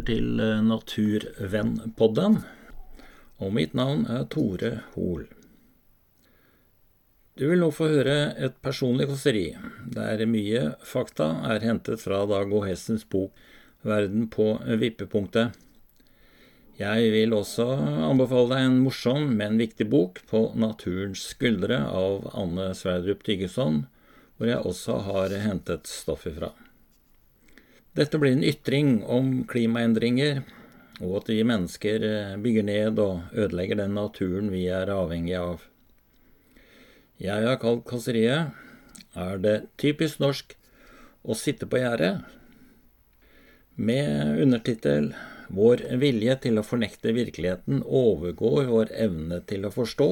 Lytter til eh, Naturvennpodden, og mitt navn er Tore Hoel. Du vil nå få høre et personlig kåseri, der mye fakta er hentet fra Dag O. Hessens bok 'Verden på vippepunktet'. Jeg vil også anbefale deg en morsom, men viktig bok, 'På naturens skuldre' av Anne Sverdrup Tyggeson, hvor jeg også har hentet stoff ifra. Dette blir en ytring om klimaendringer, og at vi mennesker eh, bygger ned og ødelegger den naturen vi er avhengig av. Jeg har kalt kasseriet Er det typisk norsk å sitte på gjerdet? Med undertittel Vår vilje til å fornekte virkeligheten overgår vår evne til å forstå.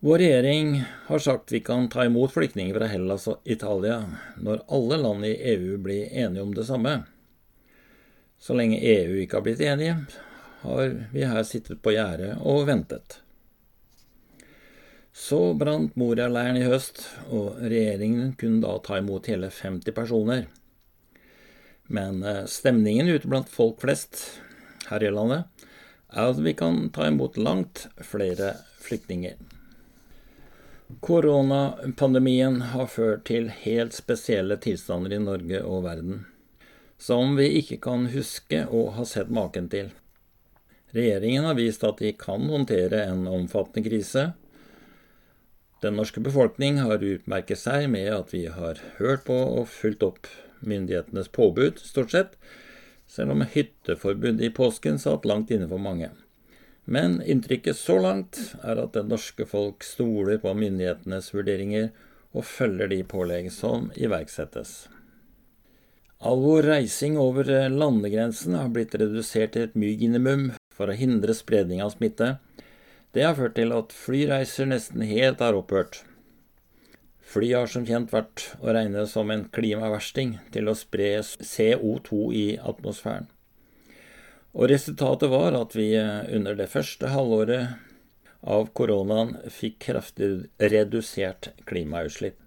Vår regjering har sagt vi kan ta imot flyktninger fra Hellas og Italia når alle land i EU blir enige om det samme. Så lenge EU ikke har blitt enige, har vi her sittet på gjerdet og ventet. Så brant Moria-leiren i høst, og regjeringen kunne da ta imot hele 50 personer. Men eh, stemningen ute blant folk flest her i landet er at vi kan ta imot langt flere flyktninger. Koronapandemien har ført til helt spesielle tilstander i Norge og verden, som vi ikke kan huske å ha sett maken til. Regjeringen har vist at de kan håndtere en omfattende krise. Den norske befolkning har utmerket seg med at vi har hørt på og fulgt opp myndighetenes påbud, stort sett, selv om hytteforbud i påsken satt langt inne for mange. Men inntrykket så langt er at det norske folk stoler på myndighetenes vurderinger og følger de pålegg som iverksettes. All vår reising over landegrensen har blitt redusert til et minimum for å hindre spredning av smitte. Det har ført til at flyreiser nesten helt har opphørt. Fly har som kjent vært å regne som en klimaversting til å spre CO2 i atmosfæren. Og resultatet var at vi eh, under det første halvåret av koronaen fikk kraftig redusert klimautslipp.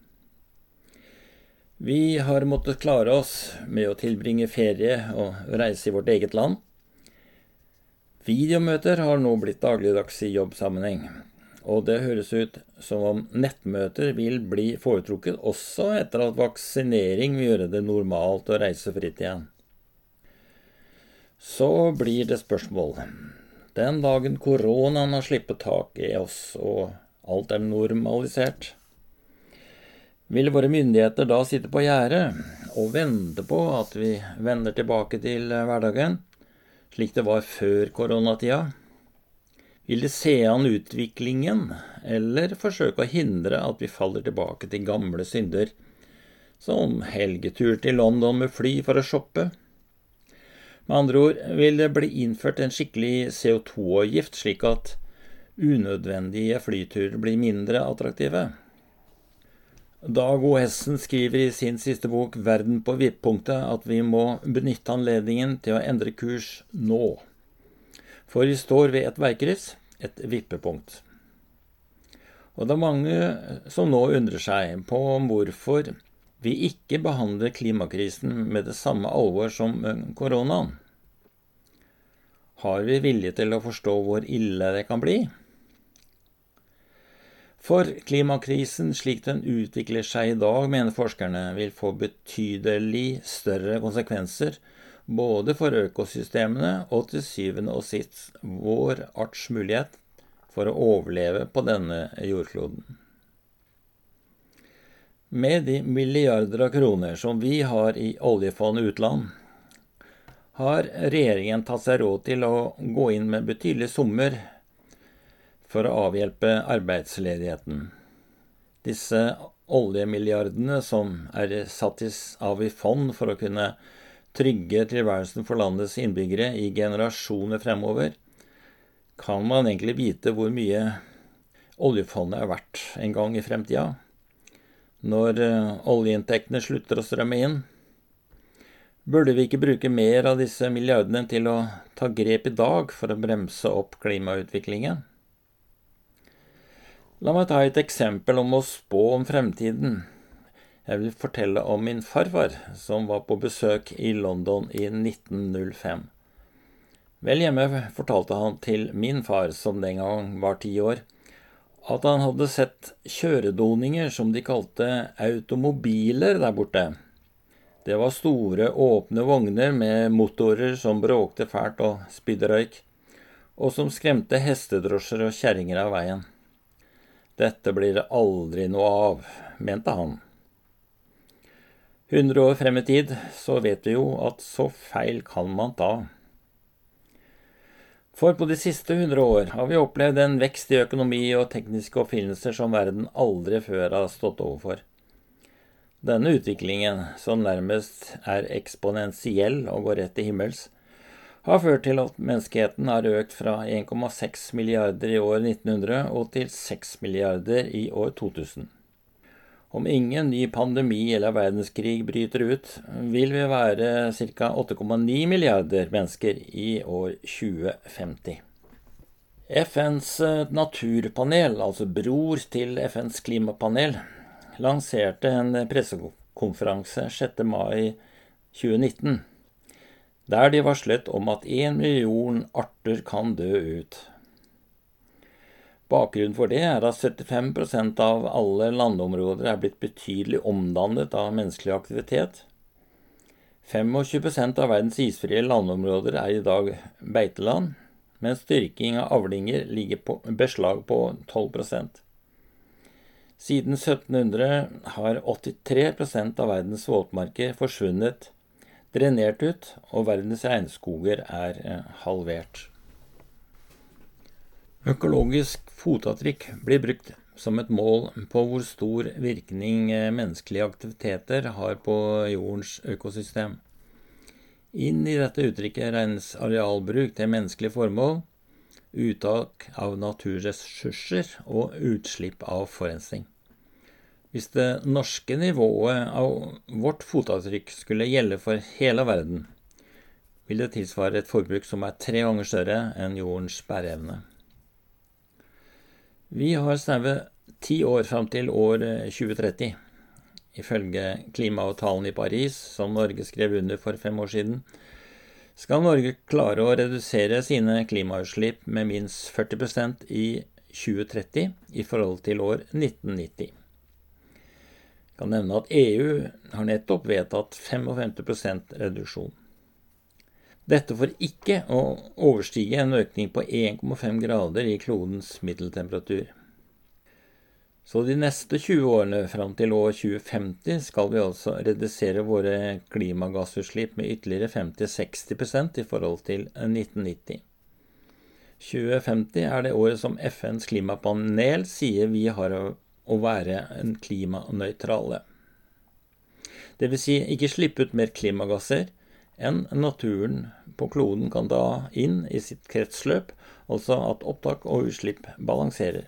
Vi har måttet klare oss med å tilbringe ferie og reise i vårt eget land. Videomøter har nå blitt dagligdags i jobbsammenheng, og det høres ut som om nettmøter vil bli foretrukket også etter at vaksinering vil gjøre det normalt å reise fritt igjen. Så blir det spørsmål. Den dagen koronaen har slippet tak i oss og alt er normalisert, vil våre myndigheter da sitte på gjerdet og vente på at vi vender tilbake til hverdagen, slik det var før koronatida? Vil de se an utviklingen, eller forsøke å hindre at vi faller tilbake til gamle synder, som helgetur til London med fly for å shoppe? Med andre ord vil det bli innført en skikkelig CO2-avgift, slik at unødvendige flyturer blir mindre attraktive. Dag O. Hessen skriver i sin siste bok 'Verden på vippunktet' at vi må benytte anledningen til å endre kurs nå. For vi står ved et veikryss, et vippepunkt. Og det er mange som nå undrer seg på hvorfor vi ikke behandler klimakrisen med det samme alvor som eh, koronaen. Har vi vilje til å forstå hvor ille det kan bli? For klimakrisen slik den utvikler seg i dag, mener forskerne, vil få betydelig større konsekvenser både for økosystemene og til syvende og sist vår arts mulighet for å overleve på denne jordkloden. Med de milliarder av kroner som vi har i oljefond utland, har regjeringen tatt seg råd til å gå inn med betydelige summer for å avhjelpe arbeidsledigheten. Disse oljemilliardene som er satt av i fond for å kunne trygge tilværelsen for landets innbyggere i generasjoner fremover, kan man egentlig vite hvor mye oljefondet er verdt en gang i fremtida når eh, oljeinntektene slutter å strømme inn? Burde vi ikke bruke mer av disse milliardene til å ta grep i dag for å bremse opp klimautviklingen? La meg ta et eksempel om å spå om fremtiden. Jeg vil fortelle om min farfar, som var på besøk i London i 1905. Vel hjemme fortalte han til min far, som den gang var ti år, at han hadde sett kjøredoninger som de kalte automobiler der borte. Det var store, åpne vogner med motorer som bråkte fælt og spydde røyk, og som skremte hestedrosjer og kjerringer av veien. Dette blir det aldri noe av, mente han. Hundre år frem i tid så vet vi jo at så feil kan man ta. For på de siste hundre år har vi opplevd en vekst i økonomi og tekniske oppfinnelser som verden aldri før har stått overfor. Denne utviklingen, som nærmest er eksponentiell og går rett til himmels, har ført til at menneskeheten har økt fra 1,6 milliarder i år 1900 og til 6 milliarder i år 2000. Om ingen ny pandemi eller verdenskrig bryter ut, vil vi være ca. 8,9 milliarder mennesker i år 2050. FNs eh, naturpanel, altså bror til FNs klimapanel, lanserte en pressekonferanse 6. mai 2019, der de varslet om at én million arter kan dø ut. Bakgrunnen for det er at 75% av alle landområder er blitt betydelig omdannet av menneskelig aktivitet. 25% av verdens isfrie landområder er i dag beiteland, mens styrking av avlinger ligger på beslag på 12% Siden 1700 har 83% av verdens våtmarker forsvunnet, drenert ut, og verdens regnskoger er eh, halvert. Økologisk fotavtrykk blir brukt som et mål på hvor stor virkning eh, menneskelige aktiviteter har på jordens økosystem. Inn i dette uttrykket regnes arealbruk til menneskelige formål, uttak av naturressurser og utslipp av forurensning. Hvis det norske nivået av vårt fotavtrykk skulle gjelde for hele verden, vil det tilsvare et forbruk som er tre ganger større enn jordens bæreevne. Vi har snaue ti år fram til år 2030. Eh, Ifølge klimaavtalen i Paris, som Norge skrev under for fem år siden, skal Norge klare å redusere sine klimautslipp med minst 40% i 2030 i forhold til år 1990. Jeg kan nevne at EU har nettopp vedtatt 55% reduksjon. Dette for ikke å overstige en økning på 1,5 grader i klodens middeltemperatur. Så de neste 20 årene fram til år 2050 skal vi altså redusere våre klimagassutslipp med ytterligere 50-60% i forhold til 1990. 2050 er det året som FNs klimapanel sier vi har å være klimanøytrale. Dvs. Si ikke slippe ut mer klimagasser, enn naturen på kloden kan ta inn i sitt kretsløp, altså at opptak og utslipp balanserer.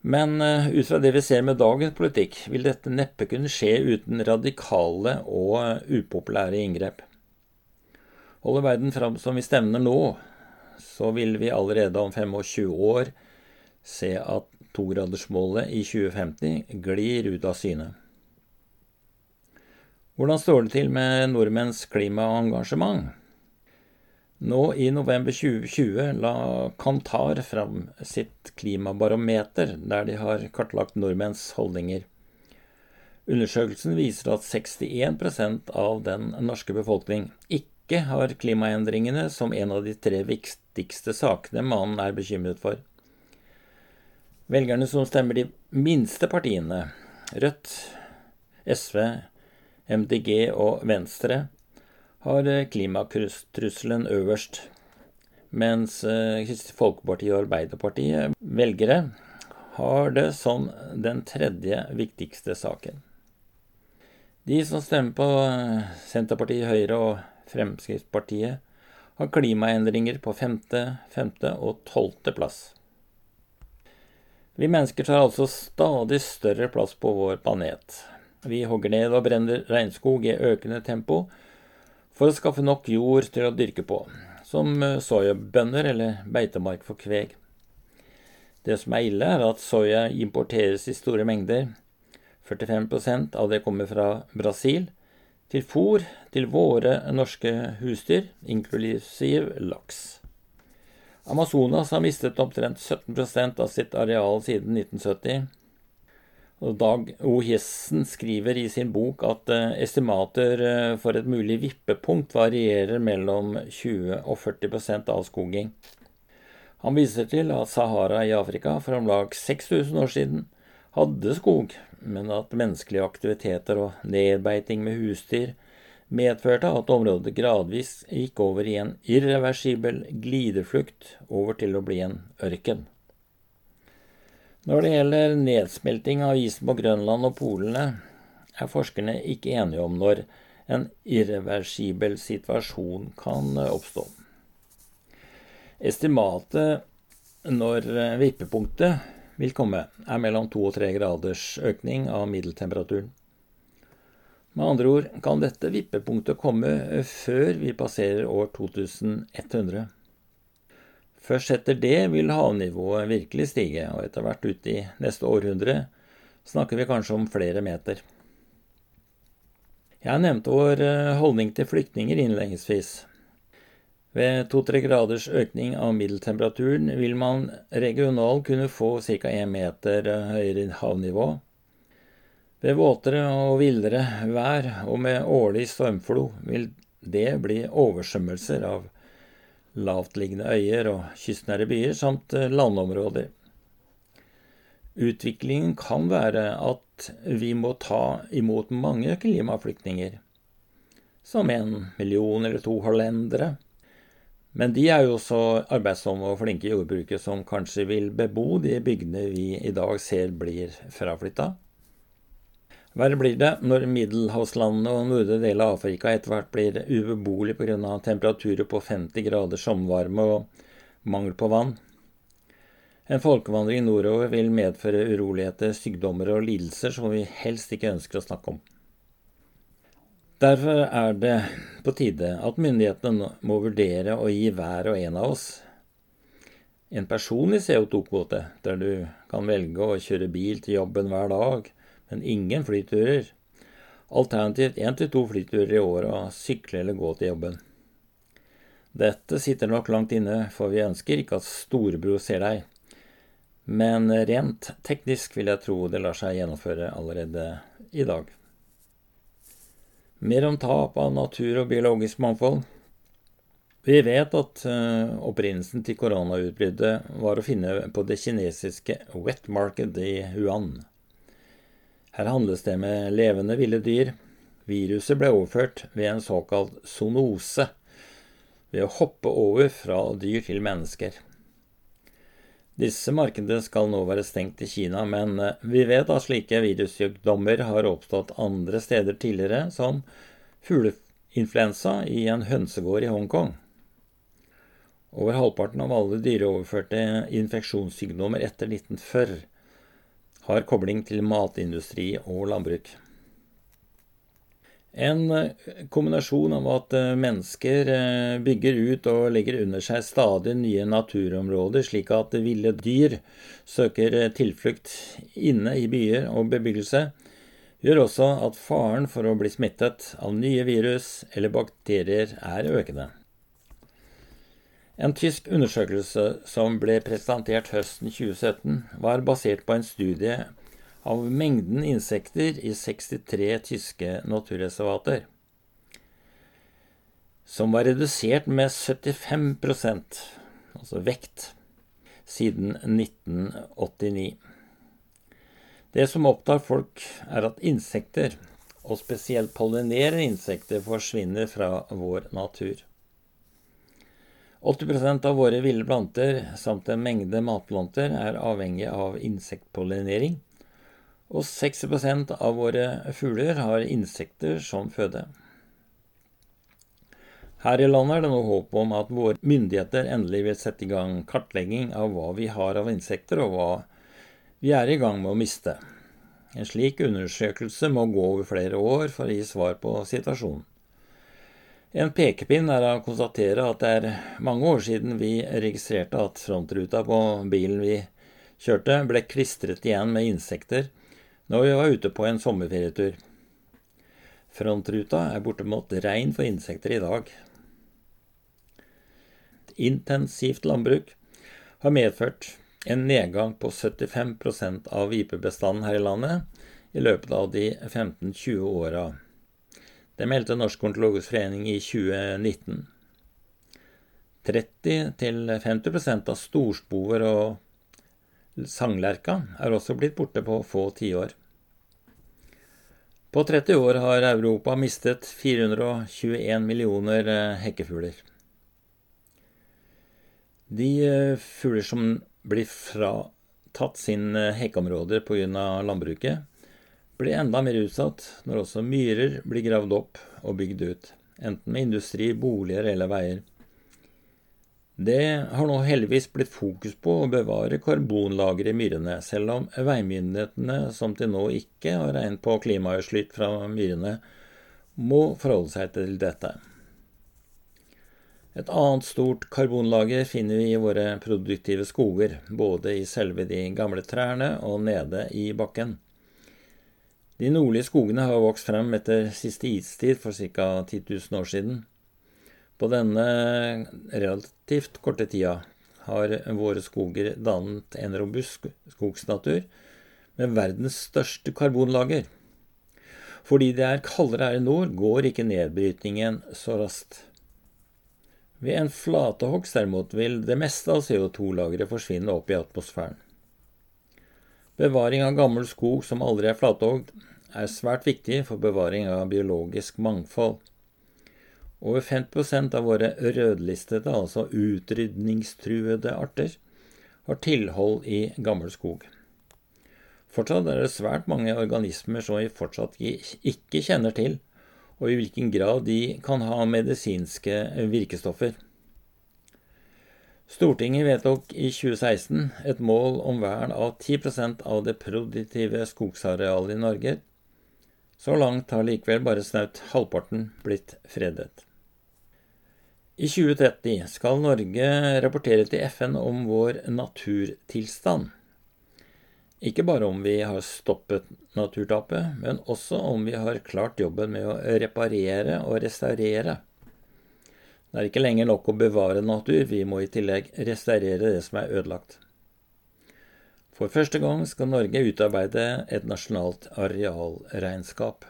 Men eh, ut fra det vi ser med dagens politikk, vil dette neppe kunne skje uten radikale og upopulære inngrep. Holder verden fram som vi stevner nå, så vil vi allerede om 25 år se at togradersmålet i 2050 glir ut av syne. Hvordan står det til med nordmenns klimaengasjement? Nå i november 2020 la Kantar fram sitt klimabarometer, der de har kartlagt nordmenns holdninger. Undersøkelsen viser at 61% av den norske befolkning ikke har klimaendringene som en av de tre viktigste sakene man er bekymret for. Velgerne som stemmer de minste partiene, Rødt, SV, MDG og Venstre har eh, klimatrusselen øverst, mens eh, Kristelig Folkeparti og Arbeiderpartiet, velgere, har det som den tredje viktigste saken. De som stemmer på eh, Senterpartiet, Høyre og Fremskrittspartiet, har klimaendringer på femte, femte og tolvte plass. Vi mennesker tar altså stadig større plass på vår planet. Vi hogger ned og brenner regnskog i økende tempo for å skaffe nok jord til å dyrke på, som eh, soyabønner eller beitemark for kveg. Det som er ille, er at soya importeres i store mengder, 45% av det kommer fra Brasil, til fôr til våre norske husdyr, inklusiv laks. Amazonas har mistet omtrent 17% av sitt areal siden 1970. Dag O. Hessen skriver i sin bok at eh, estimater eh, for et mulig vippepunkt varierer mellom 20 og 40% avskoging. Han viser til at Sahara i Afrika for om lag 6000 år siden hadde skog, men at menneskelige aktiviteter og nedbeiting med husdyr medførte at området gradvis gikk over i en irreversibel glideflukt over til å bli en ørken. Når det gjelder nedsmelting av isen på Grønland og polene, er forskerne ikke enige om når en irreversibel situasjon kan oppstå. Estimatet når vippepunktet vil komme, er mellom to og tre graders økning av middeltemperaturen. Med andre ord kan dette vippepunktet komme før vi passerer år 2100. Først etter det vil havnivået virkelig stige, og etter hvert ute i neste århundre snakker vi kanskje om flere meter. Jeg nevnte vår eh, holdning til flyktninger innledningsvis. Ved to-tre graders økning av middeltemperaturen vil man regionalt kunne få ca. 1 meter høyere havnivå. Ved våtere og villere vær og med årlig stormflo vil det bli oversvømmelser av lavtliggende øyer og kystnære byer samt landområder. Utviklingen kan være at vi må ta imot mange klimaflyktninger, som en million eller to hollendere men de er jo så arbeidsomme og flinke i jordbruket som kanskje vil bebo de bygdene vi i dag ser blir fraflytta. Verre blir det når middelhavslandene og nordre del av Afrika etter hvert blir ubeboelig pga. temperaturer på 50 grader sommervarme og mangel på vann. En folkevandring nordover vil medføre uroligheter, sykdommer og lidelser som vi helst ikke ønsker å snakke om. Derfor er det på tide at myndighetene må vurdere å gi hver og en av oss en personlig CO2-kvote, der du kan velge å kjøre bil til jobben hver dag, men ingen flyturer. Alternativt én til to flyturer i året og sykle eller gå til jobben. Dette sitter nok langt inne, for vi ønsker ikke at storebror ser deg. Men rent teknisk vil jeg tro det lar seg gjennomføre allerede i dag. Mer om tap av natur og biologisk mangfold. Vi vet at uh, opprinnelsen til koronautbruddet var å finne på det kinesiske wet market i Huan. Her handles det med levende ville dyr. Viruset ble overført ved en såkalt zoonose, ved å hoppe over fra dyr til mennesker. Disse markedene skal nå være stengt i Kina, men eh, vi vet at slike virussykdommer har oppstått andre steder tidligere, som fugleinfluensa i en hønsegård i Hongkong. Over halvparten av alle dyreoverførte infeksjonssykdommer etter 1940 har kobling til matindustri og landbruk. En eh, kombinasjon av at eh, mennesker eh, bygger ut og legger under seg stadig nye naturområder, slik at ville dyr søker tilflukt inne i byer og bebyggelse, gjør også at faren for å bli smittet av nye virus eller bakterier er økende. En tysk undersøkelse som ble presentert høsten 2017, var basert på en studie av mengden insekter i 63 tyske naturreservater, som var redusert med 75% altså vekt, siden 1989. Det som opptar folk, er at insekter, og spesielt pollinerende insekter, forsvinner fra vår natur. 80 av våre ville planter samt en mengde matplanter er avhengig av insektpollinering, og 60% av våre fugler har insekter som føde. Her i landet er det nå håp om at våre myndigheter endelig vil sette i gang kartlegging av hva vi har av insekter, og hva vi er i gang med å miste. En slik undersøkelse må gå over flere år for å gi svar på situasjonen. En pekepinn er å konstatere at det er mange år siden vi registrerte at frontruta på bilen vi kjørte, ble klistret igjen med insekter når vi var ute på en sommerferietur. Frontruta er bortimot rein for insekter i dag. Intensivt landbruk har medført en nedgang på 75% av vipebestanden her i landet i løpet av de 15-20 åra. Det meldte Norsk Kontologisk forening i 2019. 30-50% av storspoer og sanglerka er også blitt borte på få tiår. På 30 år har Europa mistet 421 millioner eh, hekkefugler. De eh, fugler som blir fratatt sine hekkeområder pga. landbruket, blir enda mer utsatt når også myrer blir gravd opp og bygd ut, enten med industri, boliger eller veier. Det har nå heldigvis blitt fokus på å bevare karbonlageret i myrene, selv om veimyndighetene, som til nå ikke har regnet på klimautslipp fra myrene, må forholde seg til dette. Et annet stort karbonlager finner vi i våre produktive skoger, både i selve de gamle trærne og nede i bakken. De nordlige skogene har vokst frem etter siste istid for ca. 10 000 år siden. På denne relativt korte tida har våre skoger dannet en robust skogsnatur med verdens største karbonlager. Fordi det er kaldere her i nord, går ikke nedbrytningen så raskt. Ved en flatehogst derimot vil det meste av CO2-lageret forsvinne opp i atmosfæren. Bevaring av gammel skog som aldri er flathogd, er svært viktig for bevaring av biologisk mangfold. Over 50 av våre rødlistede, altså utrydningstruede arter, har tilhold i gammel skog. Fortsatt er det svært mange organismer som vi fortsatt ikke kjenner til, og i hvilken grad de kan ha medisinske virkestoffer. Stortinget vedtok i 2016 et mål om vern av 10% av det produktive skogsarealet i Norge. Så langt har likevel bare snaut halvparten blitt fredet. I 2030 skal Norge rapportere til FN om vår naturtilstand. Ikke bare om vi har stoppet naturtapet, men også om vi har klart jobben med å reparere og restaurere. Det er ikke lenger nok å bevare natur, vi må i tillegg restaurere det som er ødelagt. For første gang skal Norge utarbeide et nasjonalt arealregnskap.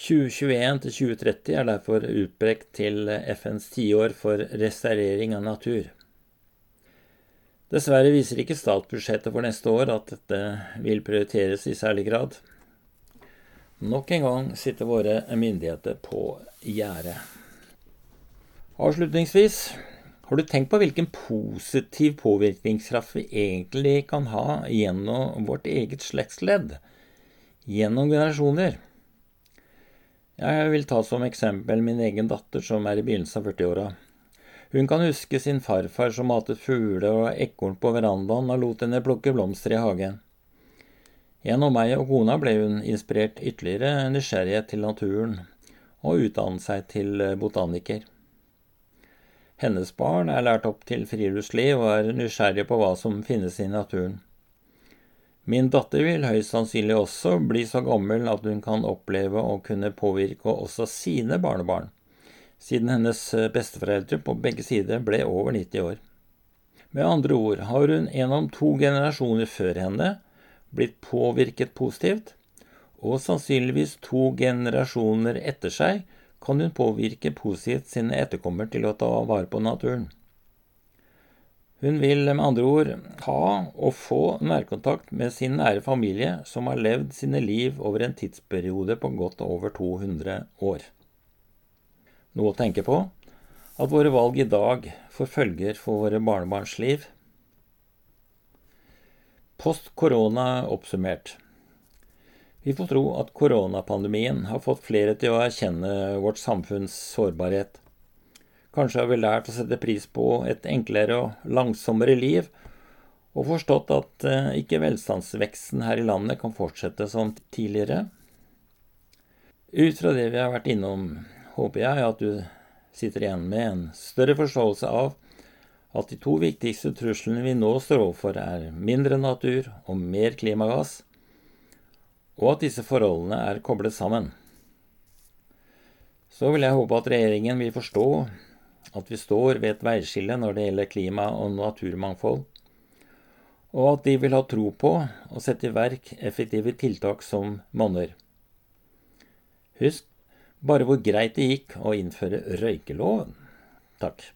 2021-2030 er derfor utbrekt til FNs tiår for restaurering av natur. Dessverre viser ikke statsbudsjettet for neste år at dette vil prioriteres i særlig grad. Nok en gang sitter våre myndigheter på gjerdet. Avslutningsvis, har du tenkt på hvilken positiv påvirkningskraft vi egentlig kan ha gjennom vårt eget slektsledd? Gjennom generasjoner? Jeg vil ta som eksempel min egen datter som er i begynnelsen av 40-åra. Hun kan huske sin farfar som matet fugler og ekorn på verandaen og lot henne plukke blomster i hagen. Gjennom meg og kona ble hun inspirert ytterligere nysgjerrighet til naturen, og utdannet seg til botaniker. Hennes barn er lært opp til friluftsliv og er nysgjerrige på hva som finnes i naturen. Min datter vil høyst sannsynlig også bli så gammel at hun kan oppleve å kunne påvirke også sine barnebarn, siden hennes besteforeldre på begge sider ble over 90 år. Med andre ord har hun gjennom to generasjoner før henne blitt påvirket positivt, og sannsynligvis to generasjoner etter seg kan hun påvirke positivt sine etterkommere til å ta vare på naturen. Hun vil med andre ord ha og få nærkontakt med sin nære familie som har levd sine liv over en tidsperiode på godt over 200 år. Noe å tenke på at våre valg i dag får følger for våre barnebarns liv. Post korona oppsummert. Vi får tro at koronapandemien har fått flere til å erkjenne vårt samfunns sårbarhet Kanskje har vi lært å sette pris på et enklere og langsommere liv, og forstått at eh, ikke velstandsveksten her i landet kan fortsette som tidligere. Ut fra det vi har vært innom, håper jeg at du sitter igjen med en større forståelse av at de to viktigste truslene vi nå står overfor, er mindre natur og mer klimagass, og at disse forholdene er koblet sammen. Så vil jeg håpe at regjeringen vil forstå at vi står ved et veiskille når det gjelder klima og naturmangfold, og at de vil ha tro på å sette i verk effektive tiltak som monner. Husk bare hvor greit det gikk å innføre røykeloven. Takk.